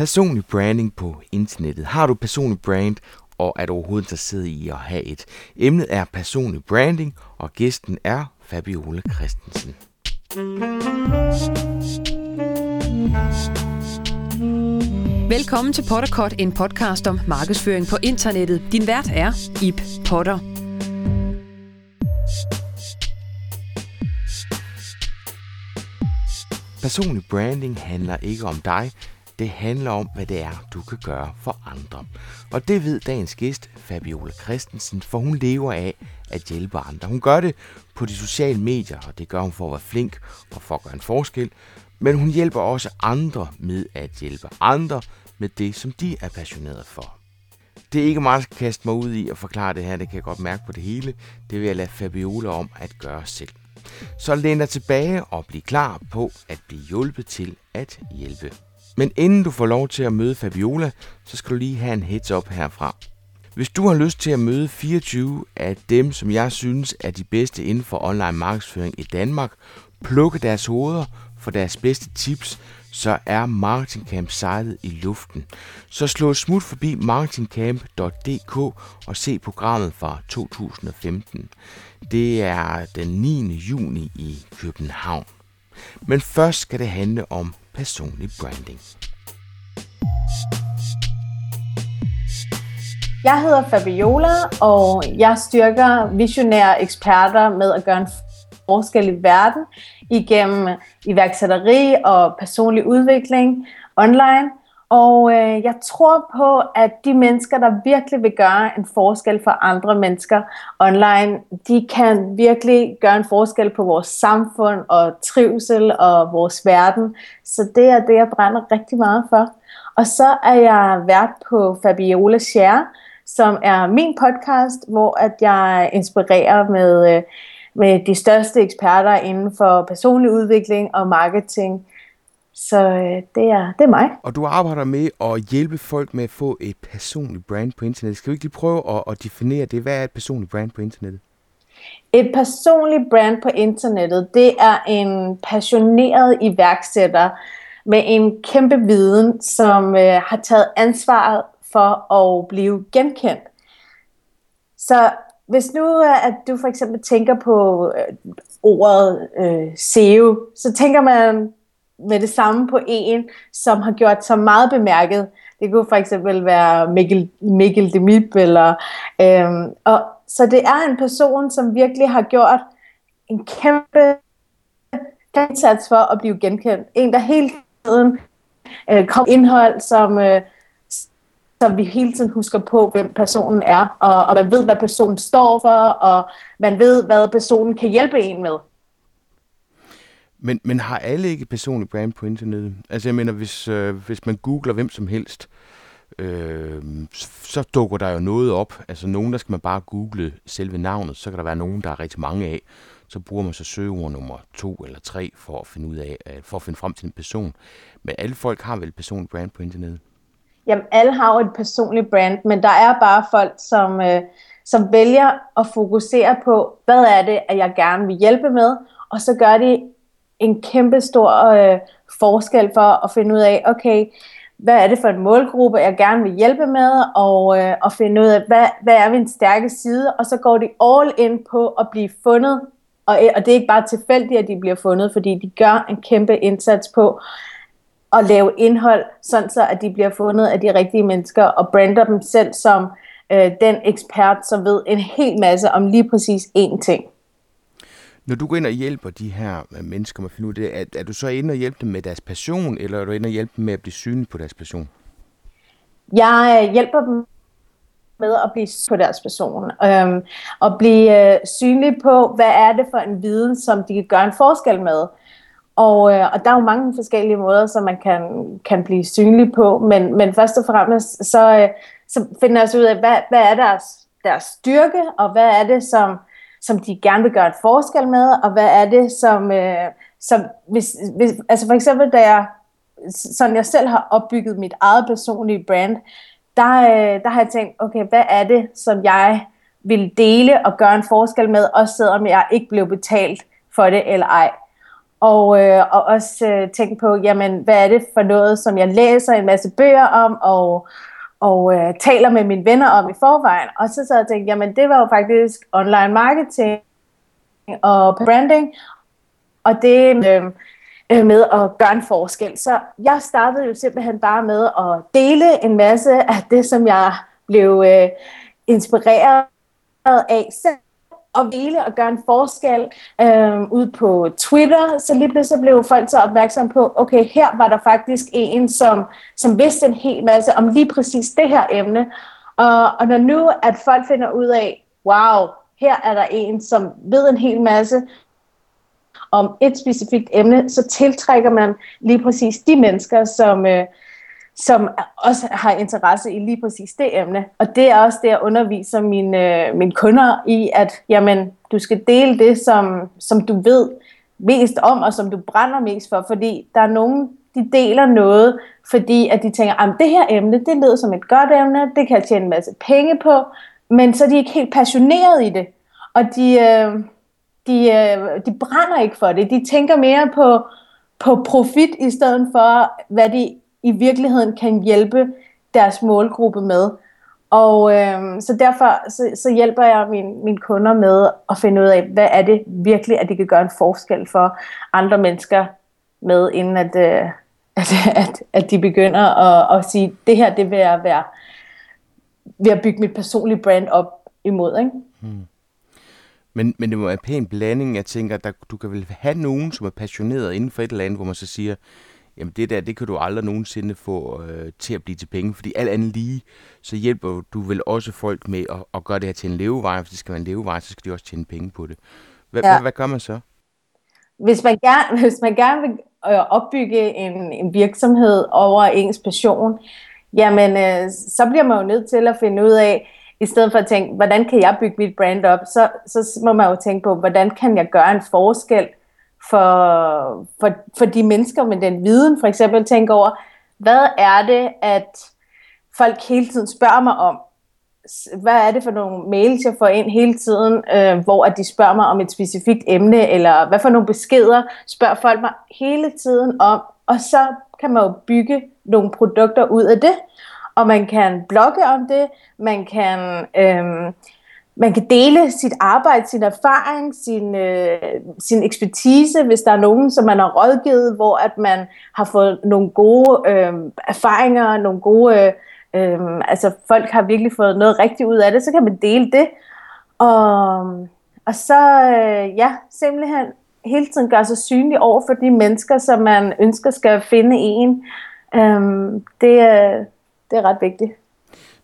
Personlig branding på internettet. Har du personlig brand, og er du overhovedet interesseret i at have et? Emnet er personlig branding, og gæsten er Fabiola Christensen. Velkommen til Potterkort, en podcast om markedsføring på internettet. Din vært er Ip Potter. Personlig branding handler ikke om dig, det handler om, hvad det er, du kan gøre for andre. Og det ved dagens gæst, Fabiola Christensen, for hun lever af at hjælpe andre. Hun gør det på de sociale medier, og det gør hun for at være flink og for at gøre en forskel. Men hun hjælper også andre med at hjælpe andre med det, som de er passionerede for. Det er ikke meget, at kaste mig ud i at forklare det her, det kan jeg godt mærke på det hele. Det vil jeg lade Fabiola om at gøre selv. Så læn dig tilbage og bliv klar på at blive hjulpet til at hjælpe. Men inden du får lov til at møde Fabiola, så skal du lige have en heads up herfra. Hvis du har lyst til at møde 24 af dem, som jeg synes er de bedste inden for online markedsføring i Danmark, plukke deres hoveder for deres bedste tips, så er Marketing Camp sejlet i luften. Så slå smut forbi marketingcamp.dk og se programmet fra 2015. Det er den 9. juni i København. Men først skal det handle om personlig branding. Jeg hedder Fabiola, og jeg styrker visionære eksperter med at gøre en forskel i verden igennem iværksætteri og personlig udvikling online. Og øh, jeg tror på, at de mennesker, der virkelig vil gøre en forskel for andre mennesker online, de kan virkelig gøre en forskel på vores samfund og trivsel og vores verden. Så det er det, jeg brænder rigtig meget for. Og så er jeg vært på Fabiola Share, som er min podcast, hvor at jeg inspirerer med, øh, med de største eksperter inden for personlig udvikling og marketing så øh, det, er, det er mig. Og du arbejder med at hjælpe folk med at få et personligt brand på internettet. Skal vi ikke lige prøve at, at definere det? Hvad er et personligt brand på internettet? Et personligt brand på internettet, det er en passioneret iværksætter med en kæmpe viden, som øh, har taget ansvaret for at blive genkendt. Så hvis nu øh, at du for eksempel tænker på øh, ordet øh, SEO, så tænker man med det samme på en, som har gjort sig meget bemærket. Det kunne for eksempel være Mikkel, Mikkel Demib. eller, øhm, og, så det er en person, som virkelig har gjort en kæmpe indsats for at blive genkendt. En, der hele tiden øh, kom indhold, som, øh, som vi hele tiden husker på, hvem personen er, og, og man ved, hvad personen står for, og man ved, hvad personen kan hjælpe en med. Men, men har alle ikke personlig brand på internettet? Altså jeg mener, hvis, øh, hvis man googler hvem som helst, øh, så dukker der jo noget op. Altså nogen, der skal man bare google selve navnet, så kan der være nogen, der er rigtig mange af. Så bruger man så søgeord nummer to eller tre for at finde ud af, øh, for at finde frem til en person. Men alle folk har vel personlig brand på internettet? Jamen alle har jo et personligt brand, men der er bare folk, som, øh, som vælger at fokusere på, hvad er det, at jeg gerne vil hjælpe med, og så gør de en kæmpe stor øh, forskel for at finde ud af, okay, hvad er det for en målgruppe, jeg gerne vil hjælpe med, og, øh, og finde ud af, hvad, hvad er min stærke side, og så går de all in på at blive fundet, og, og det er ikke bare tilfældigt, at de bliver fundet, fordi de gør en kæmpe indsats på at lave indhold, sådan så at de bliver fundet af de rigtige mennesker, og brander dem selv som øh, den ekspert, som ved en hel masse om lige præcis én ting. Når du går ind og hjælper de her øh, mennesker med at finde ud af det, er, er du så inde og hjælpe dem med deres passion, eller er du inde og hjælpe dem med at blive synlig på deres passion? Jeg øh, hjælper dem med at blive på deres person, øhm, og blive øh, synlig på, hvad er det for en viden, som de kan gøre en forskel med. Og, øh, og der er jo mange forskellige måder, som man kan, kan blive synlig på, men, men først og fremmest, så, øh, så finder jeg ud af, hvad, hvad er deres, deres styrke, og hvad er det, som som de gerne vil gøre et forskel med, og hvad er det, som, øh, som hvis, hvis, altså for eksempel, da jeg, sådan jeg selv har opbygget mit eget personlige brand, der, øh, der har jeg tænkt, okay, hvad er det, som jeg vil dele og gøre en forskel med, også selvom jeg ikke blev betalt for det eller ej. og, øh, og også øh, tænke på, jamen, hvad er det for noget, som jeg læser en masse bøger om, og, og øh, taler med mine venner om i forvejen. Og så så jeg tænkte, jamen, det var jo faktisk online marketing og branding, og det øh, øh, med at gøre en forskel. Så jeg startede jo simpelthen bare med at dele en masse af det, som jeg blev øh, inspireret af selv og hvile og gøre en forskel øh, ud på Twitter, så lige pludselig blev folk så opmærksom på, okay, her var der faktisk en, som, som vidste en hel masse om lige præcis det her emne. Og, og når nu, at folk finder ud af, wow, her er der en, som ved en hel masse om et specifikt emne, så tiltrækker man lige præcis de mennesker, som, øh, som også har interesse i lige præcis det emne. Og det er også det, jeg underviser mine, øh, mine kunder i, at jamen, du skal dele det, som, som du ved mest om, og som du brænder mest for, fordi der er nogen, de deler noget, fordi at de tænker, at det her emne, det lyder som et godt emne, det kan jeg tjene en masse penge på, men så er de ikke helt passioneret i det. Og de, øh, de, øh, de brænder ikke for det. De tænker mere på, på profit, i stedet for, hvad de i virkeligheden kan hjælpe deres målgruppe med. Og øh, så derfor så, så hjælper jeg mine, mine kunder med at finde ud af, hvad er det virkelig, at de kan gøre en forskel for andre mennesker med, inden at, øh, at, at, at de begynder at, at sige, det her det vil jeg være ved at bygge mit personlige brand op imod. Ikke? Hmm. Men, men det må være en pæn blanding. Jeg tænker, at du kan vel have nogen, som er passioneret inden for et eller andet, hvor man så siger, jamen det der, det kan du aldrig nogensinde få øh, til at blive til penge, fordi alt andet lige, så hjælper du vel også folk med at, at gøre det her til en levevej, hvis det skal være en levevej, så skal de også tjene penge på det. Hvad, ja. hvad, hvad gør man så? Hvis man gerne, hvis man gerne vil øh, opbygge en, en virksomhed over ens passion, jamen øh, så bliver man jo nødt til at finde ud af, i stedet for at tænke, hvordan kan jeg bygge mit brand op, så, så må man jo tænke på, hvordan kan jeg gøre en forskel for, for, for de mennesker med den viden, for eksempel tænke over, hvad er det, at folk hele tiden spørger mig om? Hvad er det for nogle mails, jeg får ind hele tiden, øh, hvor at de spørger mig om et specifikt emne, eller hvad for nogle beskeder spørger folk mig hele tiden om, og så kan man jo bygge nogle produkter ud af det, og man kan blogge om det, man kan øh, man kan dele sit arbejde, sin erfaring, sin, øh, sin ekspertise, hvis der er nogen, som man har rådgivet, hvor at man har fået nogle gode øh, erfaringer, nogle gode, øh, øh, altså folk har virkelig fået noget rigtigt ud af det, så kan man dele det. Og, og så, øh, ja, simpelthen hele tiden gøre sig synlig over for de mennesker, som man ønsker skal finde en. Øh, det, det er ret vigtigt.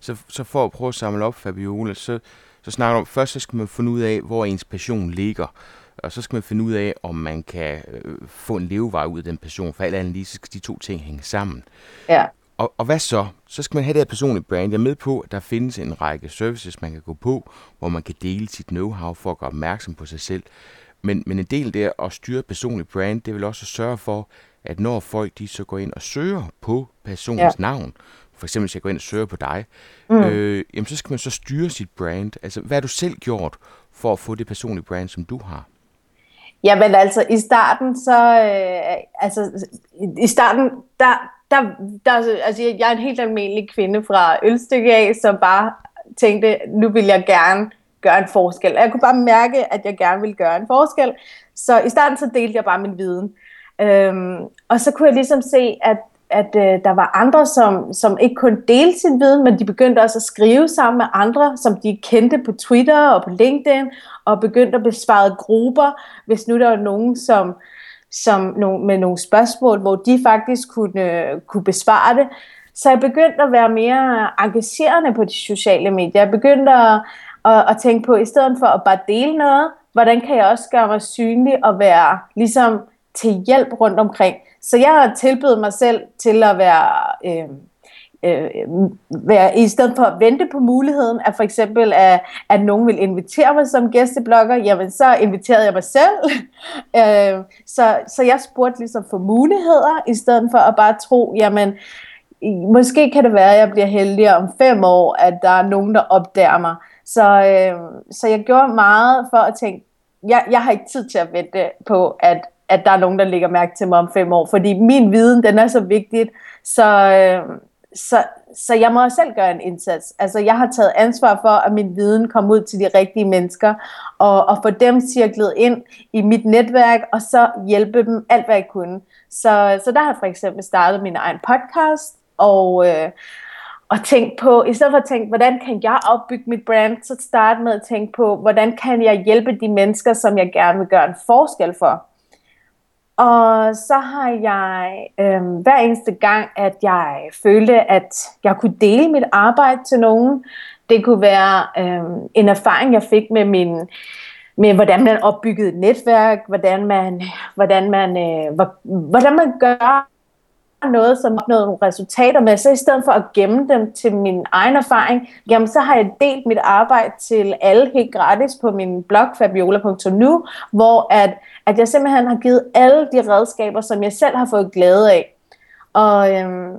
Så, så for at prøve at samle op, Fabiola, så så snakker om, først så skal man finde ud af, hvor ens passion ligger. Og så skal man finde ud af, om man kan øh, få en levevej ud af den passion. For alt andet lige, så skal de to ting hænge sammen. Ja. Og, og hvad så? Så skal man have det her personlige brand. Jeg er med på, at der findes en række services, man kan gå på, hvor man kan dele sit know-how for at gøre opmærksom på sig selv. Men, men en del der at styre personlig brand, det vil også sørge for, at når folk de så går ind og søger på personens ja. navn, for eksempel hvis jeg går ind og søger på dig, mm. øh, jamen så skal man så styre sit brand. Altså, hvad har du selv gjort for at få det personlige brand, som du har? Jamen altså, i starten så, øh, altså, i starten, der, der, der, altså, jeg er en helt almindelig kvinde fra Ølstykke af, som bare tænkte, nu vil jeg gerne gøre en forskel. Jeg kunne bare mærke, at jeg gerne ville gøre en forskel. Så i starten så delte jeg bare min viden. Øhm, og så kunne jeg ligesom se, at at øh, der var andre, som, som ikke kun delte sin viden, men de begyndte også at skrive sammen med andre, som de kendte på Twitter og på LinkedIn, og begyndte at besvare grupper, hvis nu der var nogen, som, som no, med nogle spørgsmål, hvor de faktisk kunne, øh, kunne besvare det. Så jeg begyndte at være mere engagerende på de sociale medier. Jeg begyndte at, at, at tænke på, at i stedet for at bare dele noget, hvordan kan jeg også gøre mig synlig og være ligesom til hjælp rundt omkring. Så jeg har mig selv til at være, øh, øh, være i stedet for at vente på muligheden, at for eksempel, at, at nogen vil invitere mig som gæsteblogger, jamen så inviterede jeg mig selv. øh, så, så jeg spurgte ligesom for muligheder, i stedet for at bare tro, jamen måske kan det være, at jeg bliver heldig om fem år, at der er nogen, der opdager mig. Så, øh, så jeg gjorde meget for at tænke, jeg, jeg har ikke tid til at vente på, at at der er nogen, der lægger mærke til mig om fem år, fordi min viden, den er så vigtig, så, øh, så, så jeg må selv gøre en indsats. Altså, jeg har taget ansvar for, at min viden kommer ud til de rigtige mennesker, og, og få dem cirklet ind i mit netværk, og så hjælpe dem alt, hvad jeg kunne. Så, så der har jeg for eksempel startet min egen podcast, og, øh, og tænkt på, i stedet for at tænke, hvordan kan jeg opbygge mit brand, så starte med at tænke på, hvordan kan jeg hjælpe de mennesker, som jeg gerne vil gøre en forskel for. Og så har jeg øh, hver eneste gang, at jeg følte, at jeg kunne dele mit arbejde til nogen. Det kunne være øh, en erfaring, jeg fik med min med hvordan man opbyggede et netværk, hvordan man, hvordan man, øh, hvordan man gør noget, som opnåede nogle resultater med, så i stedet for at gemme dem til min egen erfaring, jamen så har jeg delt mit arbejde til alle helt gratis på min blog fabiola.nu, hvor at, at jeg simpelthen har givet alle de redskaber, som jeg selv har fået glæde af. Og, øhm,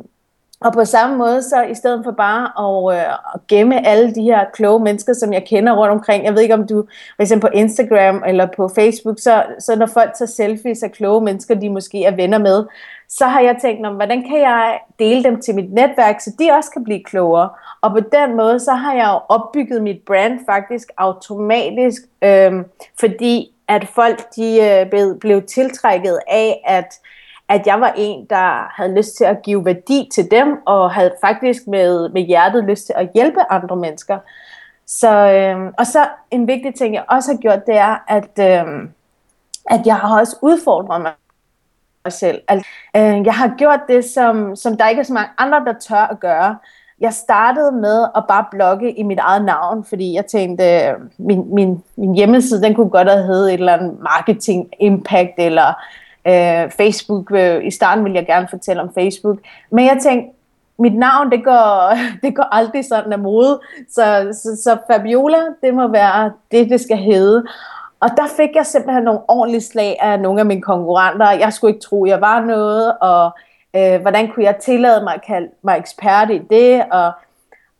og på samme måde, så i stedet for bare at, øh, at gemme alle de her kloge mennesker, som jeg kender rundt omkring, jeg ved ikke om du, for eksempel på Instagram eller på Facebook, så, så når folk tager selfies af kloge mennesker, de måske er venner med, så har jeg tænkt, hvordan kan jeg dele dem til mit netværk, så de også kan blive klogere. Og på den måde, så har jeg jo opbygget mit brand faktisk automatisk, øh, fordi at folk de øh, blev, blev tiltrækket af, at at jeg var en, der havde lyst til at give værdi til dem, og havde faktisk med, med hjertet lyst til at hjælpe andre mennesker. Så, øh, og så en vigtig ting, jeg også har gjort, det er, at, øh, at jeg har også udfordret mig selv. Altså, øh, jeg har gjort det, som, som der ikke er så mange andre, der tør at gøre. Jeg startede med at bare blogge i mit eget navn, fordi jeg tænkte, øh, min, min, min hjemmeside, den kunne godt have heddet et eller andet marketing impact, eller øh, Facebook. Øh, I starten ville jeg gerne fortælle om Facebook. Men jeg tænkte, mit navn, det går, det går aldrig sådan af mode. Så, så, så Fabiola, det må være det, det skal hedde. Og der fik jeg simpelthen nogle ordentlige slag af nogle af mine konkurrenter. Jeg skulle ikke tro, jeg var noget, og øh, hvordan kunne jeg tillade mig at kalde mig ekspert i det. Og,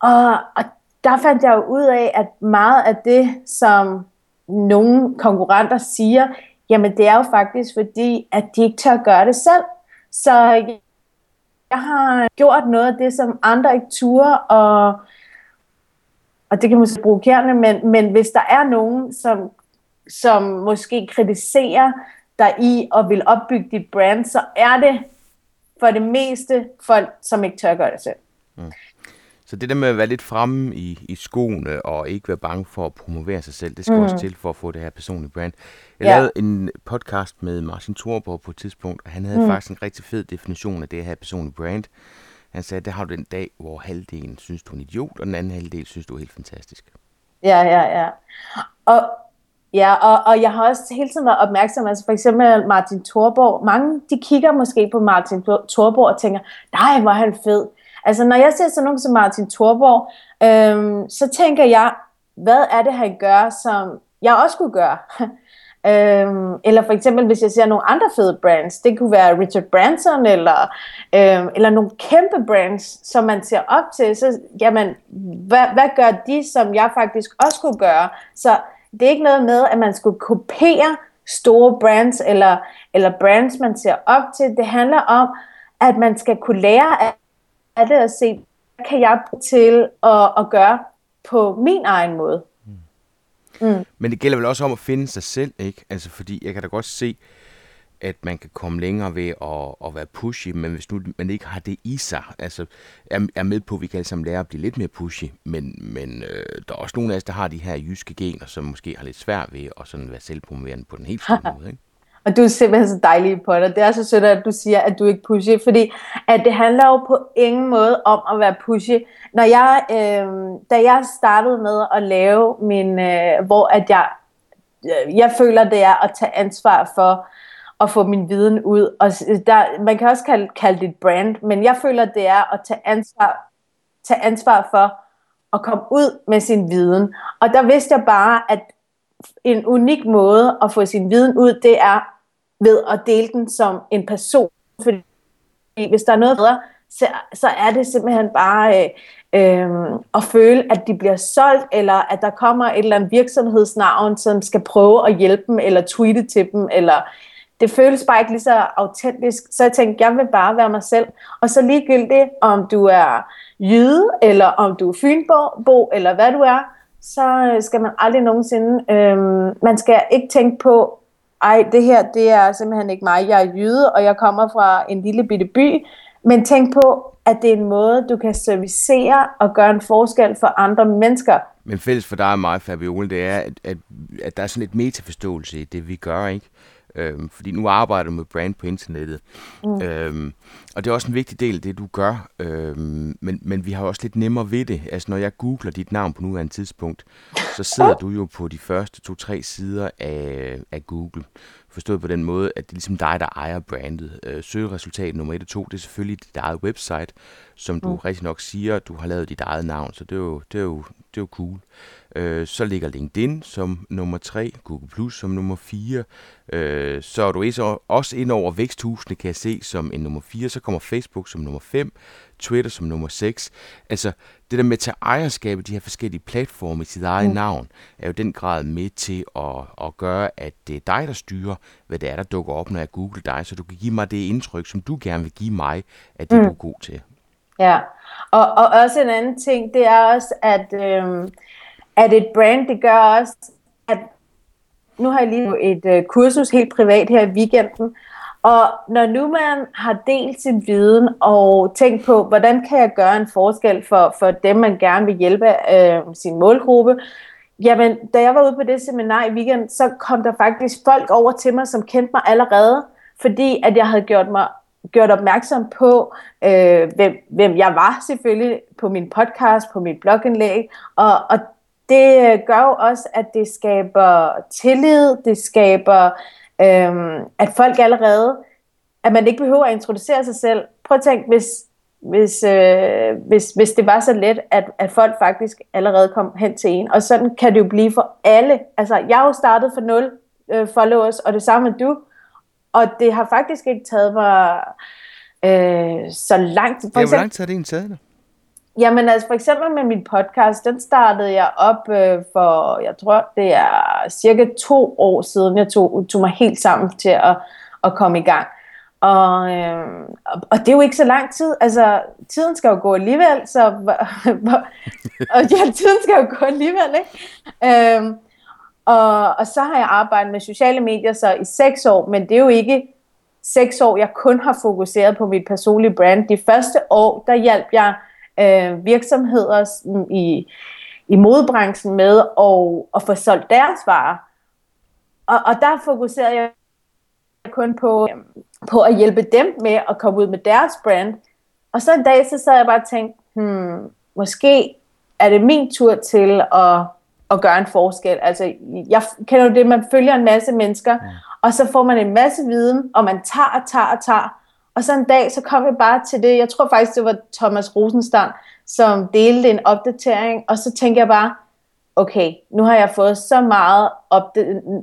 og, og der fandt jeg jo ud af, at meget af det, som nogle konkurrenter siger, Jamen det er jo faktisk fordi, at de ikke tør gøre det selv. Så jeg har gjort noget af det, som andre ikke turde, og, og det kan måske provokerende, men, men hvis der er nogen, som, som måske kritiserer dig i og vil opbygge dit brand, så er det for det meste folk, som ikke tør gøre det selv. Mm. Så det der med at være lidt fremme i, i skoene og ikke være bange for at promovere sig selv, det skal mm. også til for at få det her personlige brand. Jeg ja. lavede en podcast med Martin Thorborg på et tidspunkt, og han havde mm. faktisk en rigtig fed definition af det her personlige brand. Han sagde, at det har du den dag, hvor halvdelen synes, du er en idiot, og den anden halvdel synes, du er helt fantastisk. Ja, ja, ja. Og, ja, og, og jeg har også hele tiden været opmærksom, altså for eksempel Martin Thorborg, mange de kigger måske på Martin Thorborg og tænker, nej, hvor er han fed. Altså, når jeg ser sådan nogen som Martin Thorborg, øhm, så tænker jeg, hvad er det, han gør, som jeg også skulle gøre? øhm, eller for eksempel, hvis jeg ser nogle andre fede brands, det kunne være Richard Branson, eller, øhm, eller nogle kæmpe brands, som man ser op til, så jamen, hvad, hvad gør de, som jeg faktisk også kunne gøre? Så det er ikke noget med, at man skulle kopiere store brands, eller, eller brands, man ser op til. Det handler om, at man skal kunne lære af det at se, hvad kan jeg bruge til at, at gøre på min egen måde. Mm. Mm. Men det gælder vel også om at finde sig selv, ikke? Altså fordi jeg kan da godt se, at man kan komme længere ved at, at være pushy, men hvis nu man ikke har det i sig, altså er, er med på, at vi kan alle sammen lære at blive lidt mere pushy, men, men øh, der er også nogle af os, der har de her jyske gener, som måske har lidt svært ved at sådan være selvpromoverende på den helt store måde, ikke? Og du er simpelthen så dejlig på det. Det er så sødt, at du siger, at du ikke pushy, fordi at det handler jo på ingen måde om at være pushy. Når jeg, øh, da jeg startede med at lave min, øh, hvor at jeg, øh, jeg føler, det er at tage ansvar for at få min viden ud. Og der, man kan også kalde, kalde det et brand, men jeg føler, det er at tage ansvar, tage ansvar for at komme ud med sin viden. Og der vidste jeg bare, at en unik måde at få sin viden ud, det er ved at dele den som en person. Fordi hvis der er noget bedre, så, så er det simpelthen bare øh, øh, at føle, at de bliver solgt, eller at der kommer et eller andet virksomhedsnavn, som skal prøve at hjælpe dem, eller tweete til dem, eller det føles bare ikke lige så autentisk. Så jeg tænkte, jeg vil bare være mig selv. Og så ligegyldigt, om du er jyde, eller om du er fynbo, eller hvad du er, så øh, skal man aldrig nogensinde, øhm, man skal ikke tænke på, ej, det her, det er simpelthen ikke mig, jeg er jyde, og jeg kommer fra en lille bitte by, men tænk på, at det er en måde, du kan servicere og gøre en forskel for andre mennesker. Men fælles for dig og mig, Fabiole, det er, at, at, at der er sådan et metaforståelse i det, vi gør, ikke? Øhm, fordi nu arbejder du med brand på internettet. Mm. Øhm, og det er også en vigtig del af det, du gør. Øhm, men, men vi har også lidt nemmere ved det. Altså, når jeg googler dit navn på nuværende tidspunkt, så sidder du jo på de første to-tre sider af, af Google. Forstået på den måde, at det er ligesom dig, der ejer brandet. Øh, søgeresultat nummer 1 og 2, det er selvfølgelig dit eget website, som du mm. rigtig nok siger, du har lavet dit eget navn, så det er jo, det er jo, det er jo cool. Øh, så ligger LinkedIn som nummer 3, Google Plus som nummer 4. Øh, så er du også ind over væksthusene, kan jeg se, som en nummer 4. Så kommer Facebook som nummer 5, Twitter som nummer 6. Altså, det der med at tage ejerskab af de her forskellige platforme i sit eget mm. navn, er jo den grad med til at, at gøre, at det er dig, der styrer, hvad det er, der dukker op, når jeg googler dig, så du kan give mig det indtryk, som du gerne vil give mig, at det mm. du er god til. Ja, og, og også en anden ting, det er også, at, øhm, at et brand, det gør også, at nu har jeg lige et øh, kursus helt privat her i weekenden, og når nu man har delt sin viden og tænkt på, hvordan kan jeg gøre en forskel for, for dem, man gerne vil hjælpe øh, sin målgruppe, jamen da jeg var ude på det seminar i weekend, så kom der faktisk folk over til mig, som kendte mig allerede, fordi at jeg havde gjort mig gjort opmærksom på, øh, hvem, hvem jeg var selvfølgelig på min podcast, på mit blogindlæg, og, og det gør jo også, at det skaber tillid, det skaber, øhm, at folk allerede, at man ikke behøver at introducere sig selv. Prøv at tænke, hvis, hvis, øh, hvis, hvis det var så let, at, at folk faktisk allerede kom hen til en. Og sådan kan det jo blive for alle. Altså, jeg har jo startet for nul øh, followers, og det samme du. Og det har faktisk ikke taget mig øh, så langt. For ja, hvor lang tid har det egentlig taget dig? Jamen altså for eksempel med min podcast, den startede jeg op øh, for, jeg tror det er cirka to år siden, jeg tog, tog mig helt sammen til at, at komme i gang. Og, øh, og det er jo ikke så lang tid, altså tiden skal jo gå alligevel, så, og ja, tiden skal jo gå alligevel, ikke? Øh, og, og så har jeg arbejdet med sociale medier så i seks år, men det er jo ikke seks år, jeg kun har fokuseret på mit personlige brand. De første år, der hjalp jeg øh, virksomheder i, i modebranchen med at, at få solgt deres varer. Og, og der fokuserede jeg kun på, på at hjælpe dem med at komme ud med deres brand. Og så en dag, så sad jeg bare og tænkte, hmm, måske er det min tur til at, at gøre en forskel. Altså, jeg kender jo det, man følger en masse mennesker, ja. og så får man en masse viden, og man tager og tager og tager, og så en dag, så kom jeg bare til det, jeg tror faktisk, det var Thomas Rosenstand, som delte en opdatering, og så tænkte jeg bare, okay, nu har jeg fået så meget,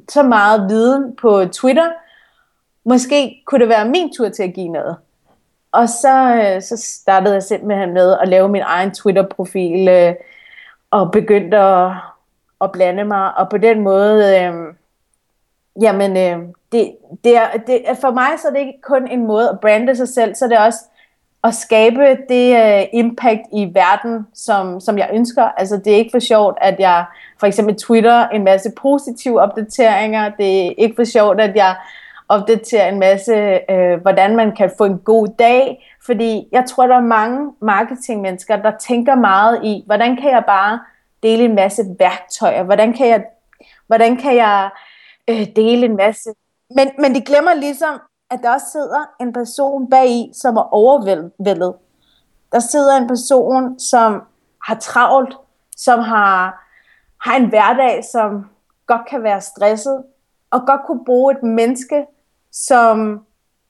så meget viden på Twitter, måske kunne det være min tur til at give noget. Og så, øh, så startede jeg simpelthen med at lave min egen Twitter-profil, øh, og begyndte at, at blande mig, og på den måde, øh, jamen, øh, det, det er, det, for mig så er det ikke kun en måde at brande sig selv, så er det også at skabe det uh, impact i verden, som, som jeg ønsker. Altså det er ikke for sjovt, at jeg for eksempel twitter en masse positive opdateringer. Det er ikke for sjovt, at jeg opdaterer en masse, uh, hvordan man kan få en god dag. Fordi jeg tror, der er mange marketingmennesker, der tænker meget i, hvordan kan jeg bare dele en masse værktøjer? Hvordan kan jeg, hvordan kan jeg uh, dele en masse men, men de glemmer ligesom, at der også sidder en person bag i, som er overvældet. Der sidder en person, som har travlt, som har, har en hverdag, som godt kan være stresset, og godt kunne bruge et menneske, som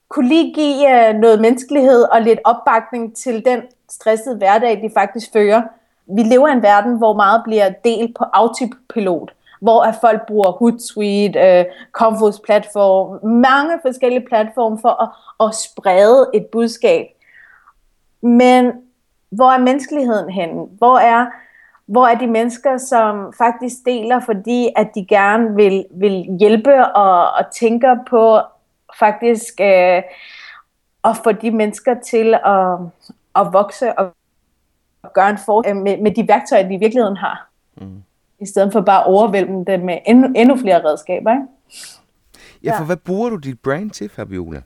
kunne lige give øh, noget menneskelighed og lidt opbakning til den stressede hverdag, de faktisk fører. Vi lever i en verden, hvor meget bliver delt på autopilot hvor at folk bruger Hootsuite, øh, Confos platform, mange forskellige platforme for at, at sprede et budskab. Men hvor er menneskeligheden henne? Hvor er, hvor er de mennesker, som faktisk deler, fordi at de gerne vil, vil hjælpe og, og tænker på faktisk øh, at få de mennesker til at, at vokse og gøre en forskel med, med de værktøjer, de i virkeligheden har. Mm. I stedet for bare at overvælde dem med endnu, endnu flere redskaber. Ikke? Ja, for ja. hvad bruger du dit brand til, Fabiola?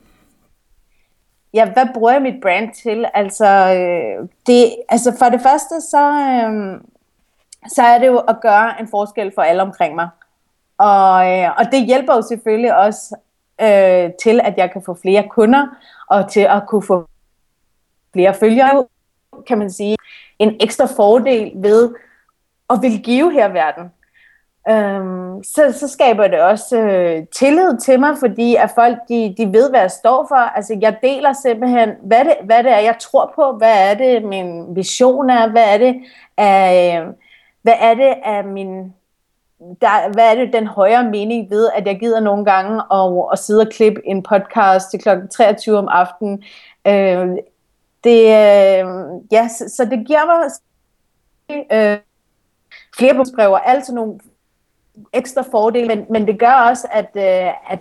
Ja, hvad bruger jeg mit brand til? Altså, øh, det, altså for det første, så, øh, så er det jo at gøre en forskel for alle omkring mig. Og, øh, og det hjælper jo selvfølgelig også øh, til, at jeg kan få flere kunder, og til at kunne få flere følgere, kan man sige, en ekstra fordel ved og vil give her verden. Øhm, så, så skaber det også øh, tillid til mig, fordi at folk de, de ved, hvad jeg står for. Altså, jeg deler simpelthen, hvad det, hvad det er, jeg tror på, hvad er det, min vision er, hvad er det, af, øh, hvad er det af min, der, hvad er det den højere mening ved, at jeg gider nogle gange at, at sidde og klippe en podcast til kl. 23 om aftenen. Øh, det, øh, ja, så, så det giver mig øh, flere breve og alt sådan nogle ekstra fordele, men, men det gør også, at, øh, at,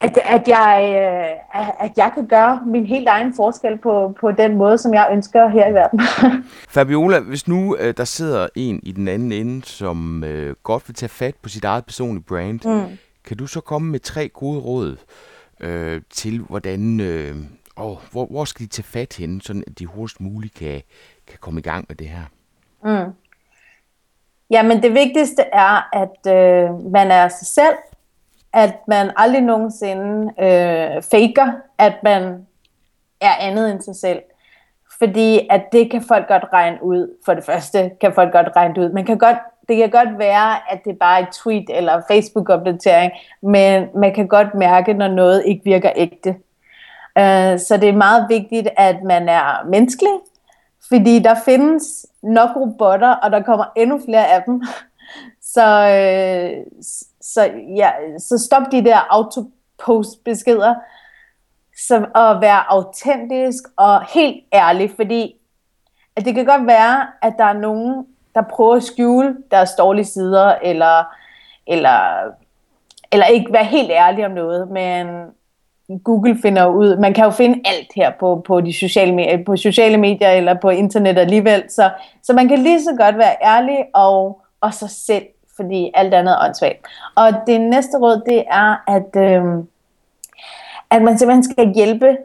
at, at, jeg, øh, at jeg kan gøre min helt egen forskel på, på den måde, som jeg ønsker her i verden. Fabiola, hvis nu øh, der sidder en i den anden ende, som øh, godt vil tage fat på sit eget personlige brand, mm. kan du så komme med tre gode råd øh, til, hvordan, øh, åh, hvor, hvor skal de tage fat henne, så de hurtigst muligt kan, kan komme i gang med det her? Mm. Jamen det vigtigste er, at øh, man er sig selv, at man aldrig nogensinde øh, faker, at man er andet end sig selv. Fordi at det kan folk godt regne ud. For det første kan folk godt regne ud. Man kan godt, det kan godt være, at det er bare et tweet eller Facebook-opdatering, men man kan godt mærke, når noget ikke virker ægte. Øh, så det er meget vigtigt, at man er menneskelig, fordi der findes nok robotter, og der kommer endnu flere af dem. Så, øh, så, ja, så stop de der autopost-beskeder. som at være autentisk og helt ærlig, fordi at det kan godt være, at der er nogen, der prøver at skjule deres dårlige sider, eller, eller, eller ikke være helt ærlig om noget, men Google finder ud, man kan jo finde alt her på, på de sociale medier, på sociale medier eller på internet alligevel, så, så man kan lige så godt være ærlig og, og sig selv, fordi alt andet er åndssvagt. Og det næste råd, det er, at, øh, at man simpelthen skal hjælpe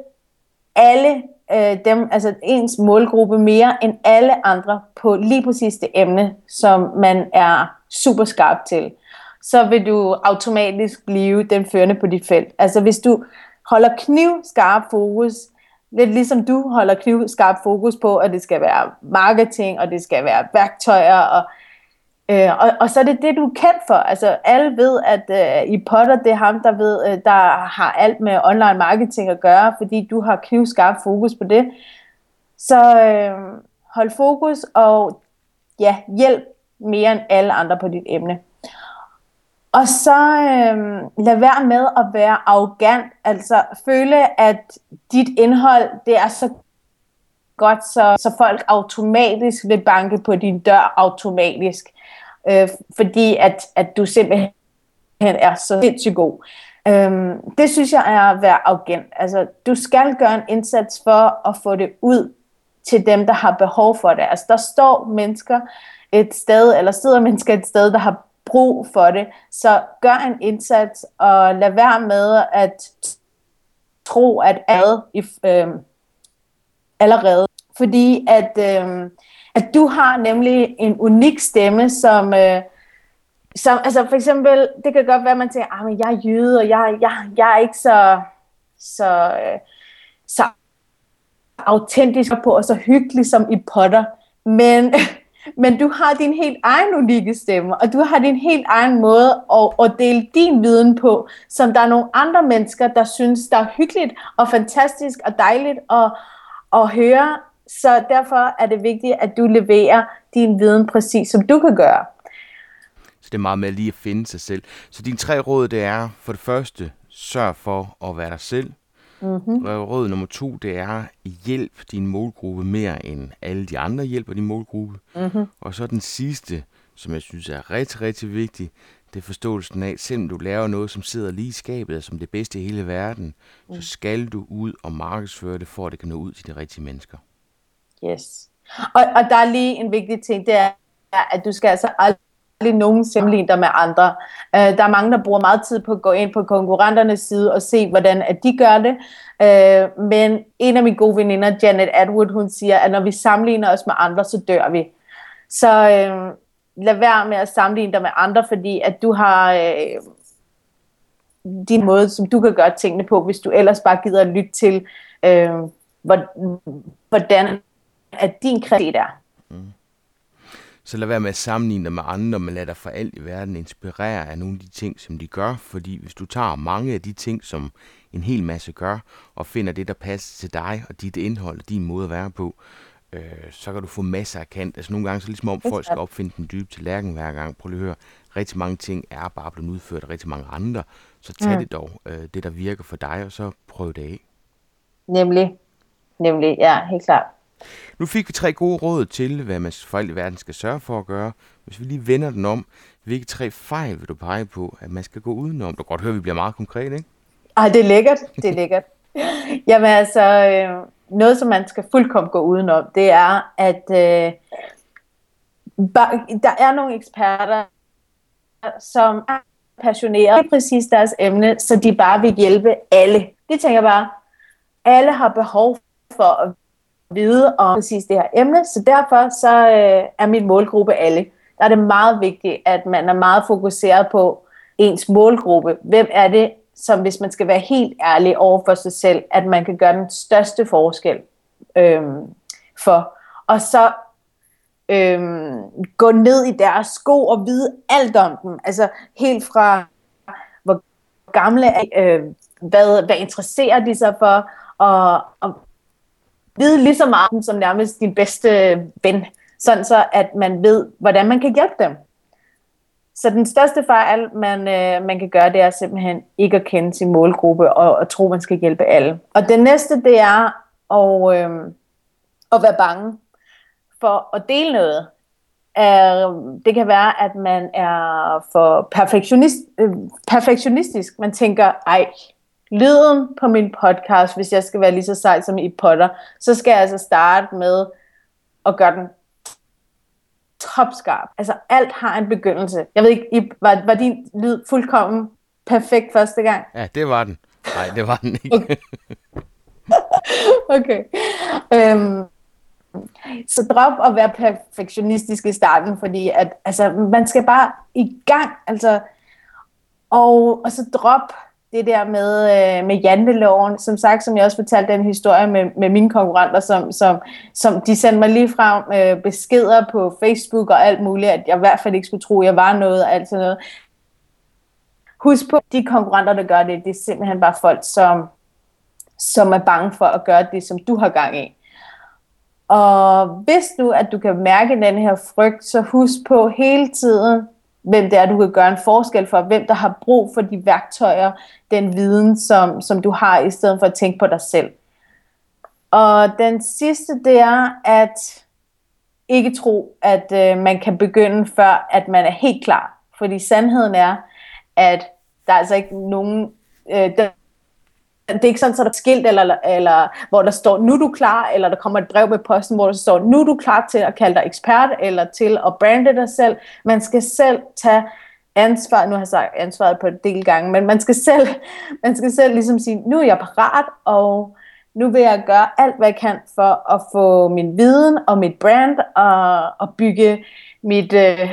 alle øh, dem, altså ens målgruppe mere end alle andre på lige præcis det emne, som man er super skarp til så vil du automatisk blive den førende på dit felt. Altså hvis du holder kniv skarp fokus, lidt ligesom du holder knivskarp fokus på, at det skal være marketing, og det skal være værktøjer, og, øh, og, og så er det det, du er kendt for. Altså alle ved, at øh, i Potter, det er ham, der ved, øh, der har alt med online marketing at gøre, fordi du har knivskarp fokus på det. Så øh, hold fokus, og ja, hjælp mere end alle andre på dit emne. Og så øh, lad være med at være arrogant, altså føle, at dit indhold, det er så godt, så, så folk automatisk vil banke på din dør automatisk. Øh, fordi at, at du simpelthen er så sindssygt god. Øh, det synes jeg er at være arrogant. Altså, du skal gøre en indsats for at få det ud til dem, der har behov for det. Altså, der står mennesker et sted, eller sidder mennesker et sted, der har brug for det. Så gør en indsats, og lad være med at tro, at ad, øh, allerede. Fordi at, øh, at du har nemlig en unik stemme, som... Øh, som, altså for eksempel, det kan godt være, at man tænker, at ah, jeg er jøde, og jeg, jeg, jeg er ikke så, så, øh, så autentisk på, og så hyggelig som i Potter. Men men du har din helt egen unikke stemme, og du har din helt egen måde at, at dele din viden på, som der er nogle andre mennesker, der synes, der er hyggeligt og fantastisk og dejligt at, at høre. Så derfor er det vigtigt, at du leverer din viden præcis, som du kan gøre. Så det er meget med lige at finde sig selv. Så dine tre råd, det er for det første, sørg for at være dig selv. Mm-hmm. Råd nummer to, det er, hjælp din målgruppe mere end alle de andre hjælper din målgruppe. Mm-hmm. Og så den sidste, som jeg synes er rigtig, rigtig vigtig, Det er forståelsen af, selvom du laver noget, som sidder lige i skabet, som det bedste i hele verden, mm. så skal du ud og markedsføre det, for at det kan nå ud til de rigtige mennesker. Yes. Og, og der er lige en vigtig ting, det er, at du skal altså aldrig nogen sammenligne dig med andre. Øh, der er mange, der bruger meget tid på at gå ind på konkurrenternes side og se, hvordan at de gør det. Øh, men en af mine gode veninder, Janet Atwood, hun siger, at når vi sammenligner os med andre, så dør vi. Så øh, lad være med at sammenligne dig med andre, fordi at du har øh, din måde, som du kan gøre tingene på, hvis du ellers bare gider at lytte til, øh, hvordan at din kreativitet er. Mm. Så lad være med at sammenligne dig med andre, men lad dig for alt i verden inspirere af nogle af de ting, som de gør. Fordi hvis du tager mange af de ting, som en hel masse gør, og finder det, der passer til dig og dit indhold og din måde at være på, øh, så kan du få masser af kant. Altså nogle gange så ligesom om folk skal opfinde den dybe tallerken hver gang. Prøv lige at høre, rigtig mange ting er bare blevet udført af rigtig mange andre. Så tag mm. det dog, øh, det der virker for dig, og så prøv det af. Nemlig. Nemlig, ja, helt klart. Nu fik vi tre gode råd til, hvad man for alt i verden skal sørge for at gøre. Hvis vi lige vender den om, hvilke tre fejl vil du pege på, at man skal gå udenom? Du kan godt høre, at vi bliver meget konkret, ikke? Ej, det er lækkert. Det er lækkert. Jamen altså, øh, noget som man skal fuldkommen gå udenom, det er, at øh, der er nogle eksperter, som er passionerede i præcis deres emne, så de bare vil hjælpe alle. De tænker bare, alle har behov for at vide om præcis det her emne, så derfor så øh, er min målgruppe alle. Der er det meget vigtigt, at man er meget fokuseret på ens målgruppe. Hvem er det, som hvis man skal være helt ærlig over for sig selv, at man kan gøre den største forskel øh, for. Og så øh, gå ned i deres sko og vide alt om dem. Altså helt fra, hvor gamle er, øh, hvad, hvad interesserer de sig for, og, og vide lige så meget som nærmest din bedste ven, sådan så at man ved, hvordan man kan hjælpe dem. Så den største fejl, man, øh, man kan gøre, det er simpelthen ikke at kende sin målgruppe og, og tro, man skal hjælpe alle. Og det næste, det er at, øh, at være bange for at dele noget. Er, det kan være, at man er for perfektionist, øh, perfektionistisk. Man tænker, ej, lyden på min podcast, hvis jeg skal være lige så sej som i Potter, så skal jeg altså starte med at gøre den topskarp. Altså alt har en begyndelse. Jeg ved ikke, var, var din lyd fuldkommen perfekt første gang? Ja, det var den. Nej, det var den ikke. Okay. okay. Øhm, så drop at være perfektionistisk i starten, fordi at, altså, man skal bare i gang. Altså, og, og så drop det der med, øh, med janteloven, som sagt, som jeg også fortalte den historie med, med mine konkurrenter, som, som, som de sendte mig lige frem øh, beskeder på Facebook og alt muligt, at jeg i hvert fald ikke skulle tro, at jeg var noget og alt sådan noget. Husk på, de konkurrenter, der gør det, det er simpelthen bare folk, som, som er bange for at gøre det, som du har gang i. Og hvis nu, at du kan mærke den her frygt, så husk på hele tiden, hvem det er, du kan gøre en forskel for, hvem der har brug for de værktøjer, den viden, som, som du har, i stedet for at tænke på dig selv. Og den sidste, det er at ikke tro, at øh, man kan begynde, før at man er helt klar. Fordi sandheden er, at der er altså ikke nogen... Øh, der, det er ikke sådan, at der er skilt, eller, eller hvor der står, nu er du klar, eller der kommer et brev med posten, hvor der står, nu er du klar til at kalde dig ekspert, eller til at brande dig selv. Man skal selv tage ansvar, nu har jeg sagt ansvaret på en del gange, men man skal selv, man skal selv ligesom sige, nu er jeg parat, og nu vil jeg gøre alt, hvad jeg kan for at få min viden og mit brand, og, og bygge mit øh,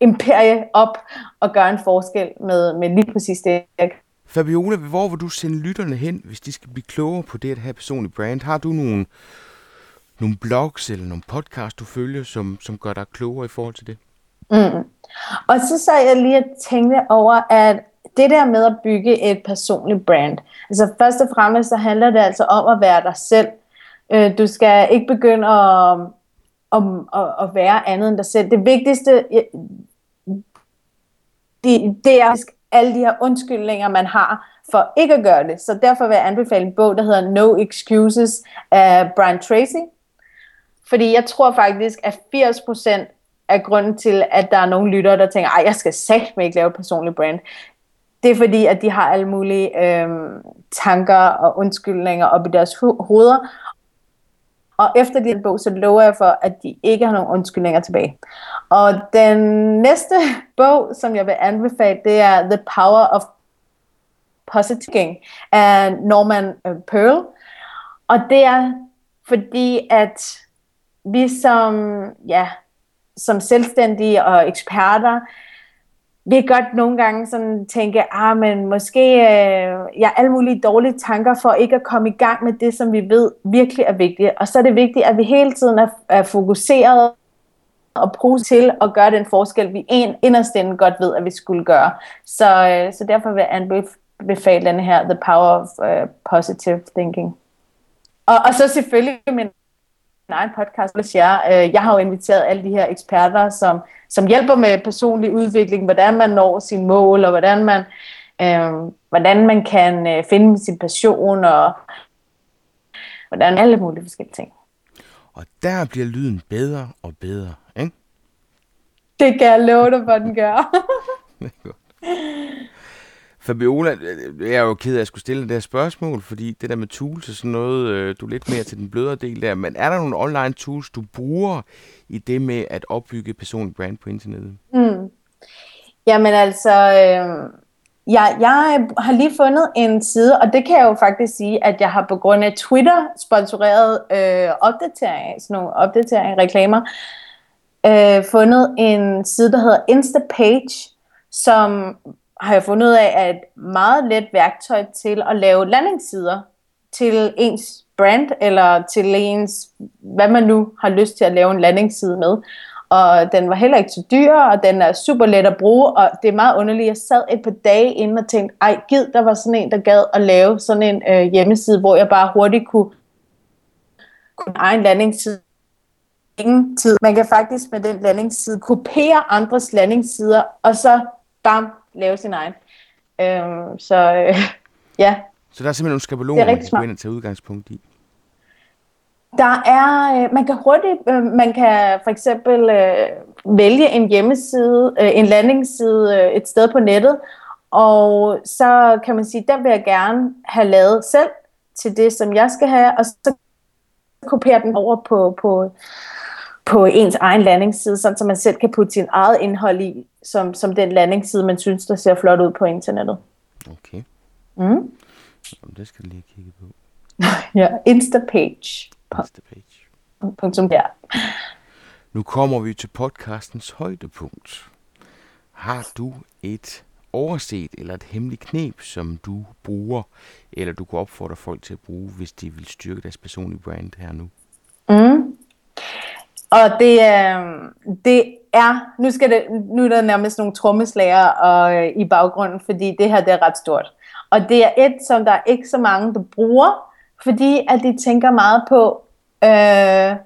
imperie op, og gøre en forskel med, med lige præcis det, jeg Fabiola, hvor vil du sende lytterne hen, hvis de skal blive klogere på det at have personlig brand? Har du nogle, nogle blogs eller nogle podcasts, du følger, som, som gør dig klogere i forhold til det? Mm. Og så sagde jeg lige at tænke over, at det der med at bygge et personligt brand, altså først og fremmest så handler det altså om at være dig selv. Øh, du skal ikke begynde at, at, at, at være andet end dig selv. Det vigtigste, det, det er alle de her undskyldninger, man har for ikke at gøre det. Så derfor vil jeg anbefale en bog, der hedder No Excuses af Brian Tracy. Fordi jeg tror faktisk, at 80% er grunden til, at der er nogle lyttere, der tænker, at jeg skal sagt ikke lave et personligt brand. Det er fordi, at de har alle mulige øh, tanker og undskyldninger op i deres ho- hoveder. Og efter de bog, så lover jeg for, at de ikke har nogen undskyldninger tilbage. Og den næste bog, som jeg vil anbefale, det er The Power of Positive af Norman øh, Pearl. Og det er fordi, at vi som, ja, som selvstændige og eksperter, vi kan godt nogle gange sådan tænke, ah, men måske øh, jeg alle mulige dårlige tanker for ikke at komme i gang med det, som vi ved virkelig er vigtigt. Og så er det vigtigt, at vi hele tiden er, er fokuseret og bruge til at gøre den forskel, vi en, inderst inden godt ved, at vi skulle gøre. Så, øh, så derfor vil jeg anbefale den her, The Power of uh, Positive Thinking. Og, og så selvfølgelig min egen podcast, hvis jeg, øh, jeg har jo inviteret alle de her eksperter, som, som hjælper med personlig udvikling, hvordan man når sine mål, og hvordan man, øh, hvordan man kan øh, finde sin passion, og hvordan alle mulige forskellige ting. Og der bliver lyden bedre og bedre, ikke? Det kan jeg love dig, hvor den gør. Fabiola, øh, jeg er jo ked af at skulle stille det her spørgsmål, fordi det der med tools og sådan noget, øh, du er lidt mere til den blødere del der, men er der nogle online tools, du bruger i det med at opbygge personlig brand på internettet? Mm. Jamen altså, øh, jeg, jeg har lige fundet en side, og det kan jeg jo faktisk sige, at jeg har på grund af Twitter sponsoreret øh, opdatering, sådan nogle opdateringer, reklamer, øh, fundet en side, der hedder Instapage, som har jeg fundet ud af, er et meget let værktøj til at lave landingssider til ens brand, eller til ens, hvad man nu har lyst til at lave en landingsside med. Og den var heller ikke så dyr, og den er super let at bruge, og det er meget underligt. Jeg sad et par dage inden og tænkte, ej gid, der var sådan en, der gad at lave sådan en øh, hjemmeside, hvor jeg bare hurtigt kunne, kunne egen landingsside ingen tid. Man kan faktisk med den landingsside kopiere andres landingssider, og så bam, lave sin egen. Øhm, så øh, ja. Så der er simpelthen nogle skabeloner, man kan gå ind og tage udgangspunkt i? Der er, øh, man kan hurtigt, øh, man kan for eksempel øh, vælge en hjemmeside, øh, en landingsside øh, et sted på nettet, og så kan man sige, den vil jeg gerne have lavet selv til det, som jeg skal have, og så kopierer den over på, på, på ens egen landingsside, sådan så man selv kan putte sin eget indhold i, som, som den landingsside, man synes, der ser flot ud på internettet. Okay. Mm. Det skal du lige kigge på. ja, Instapage. Instapage. Punktum der. Nu kommer vi til podcastens højdepunkt. Har du et overset eller et hemmeligt knep, som du bruger, eller du kunne opfordre folk til at bruge, hvis de vil styrke deres personlige brand her nu? Mm. Og det, øh, det er, nu, skal det, nu er der nærmest nogle trommeslager og, øh, i baggrunden, fordi det her det er ret stort. Og det er et, som der er ikke så mange, der bruger, fordi at de tænker meget på øh,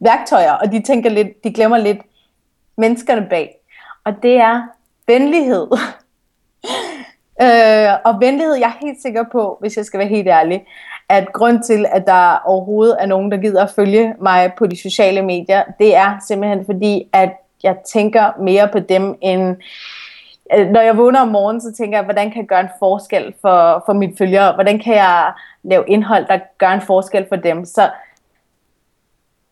værktøjer, og de tænker lidt, de glemmer lidt menneskerne bag. Og det er venlighed. øh, og venlighed, jeg er helt sikker på, hvis jeg skal være helt ærlig, at grund til, at der overhovedet er nogen, der gider at følge mig på de sociale medier, det er simpelthen fordi, at jeg tænker mere på dem end øh, når jeg vågner om morgenen, så tænker jeg, hvordan kan jeg gøre en forskel for, for mine følgere? Hvordan kan jeg lave indhold, der gør en forskel for dem? Så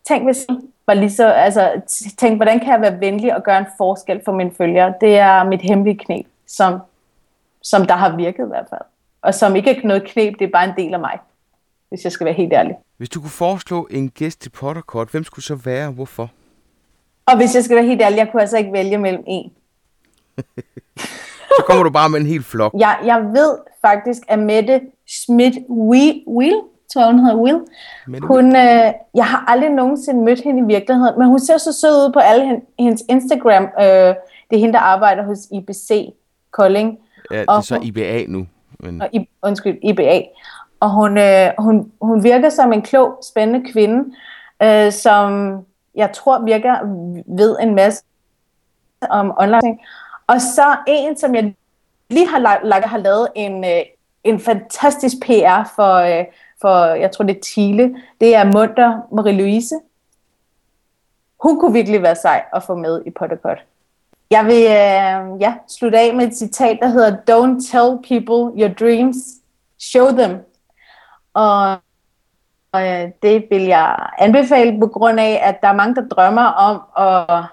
tænk, hvis var lige så, altså, tænk, hvordan kan jeg være venlig og gøre en forskel for mine følgere? Det er mit hemmelige knep, som, som der har virket i hvert fald. Og som ikke er noget knep, det er bare en del af mig hvis jeg skal være helt ærlig. Hvis du kunne foreslå en gæst til Potterkort, hvem skulle så være og hvorfor? Og hvis jeg skal være helt ærlig, jeg kunne altså ikke vælge mellem en. så kommer du bare med en helt flok. Jeg, jeg ved faktisk, at Mette Schmidt Will, tror hun hedder Will, Mette hun, øh, jeg har aldrig nogensinde mødt hende i virkeligheden, men hun ser så sød ud på alle hendes Instagram. Øh, det er hende, der arbejder hos IBC Kolding. Ja, det er så IBA nu. Men... Og, undskyld, IBA og hun, øh, hun, hun virker som en klog, spændende kvinde, øh, som jeg tror virker ved en masse om online ting. Og så en, som jeg lige har, lagt, har lavet en, øh, en fantastisk PR for, øh, for, jeg tror det er Thiele, det er Munter Marie-Louise. hun kunne virkelig være sej at få med i Pottercut. Jeg vil øh, ja, slutte af med et citat, der hedder Don't tell people your dreams, show them. Og og øh, det vil jeg anbefale på grund af, at der er mange, der drømmer om at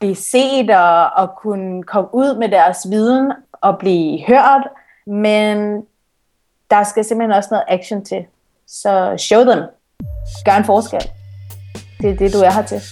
blive set og, og kunne komme ud med deres viden og blive hørt, men der skal simpelthen også noget action til. Så show them. Gør en forskel. Det er det, du er her til.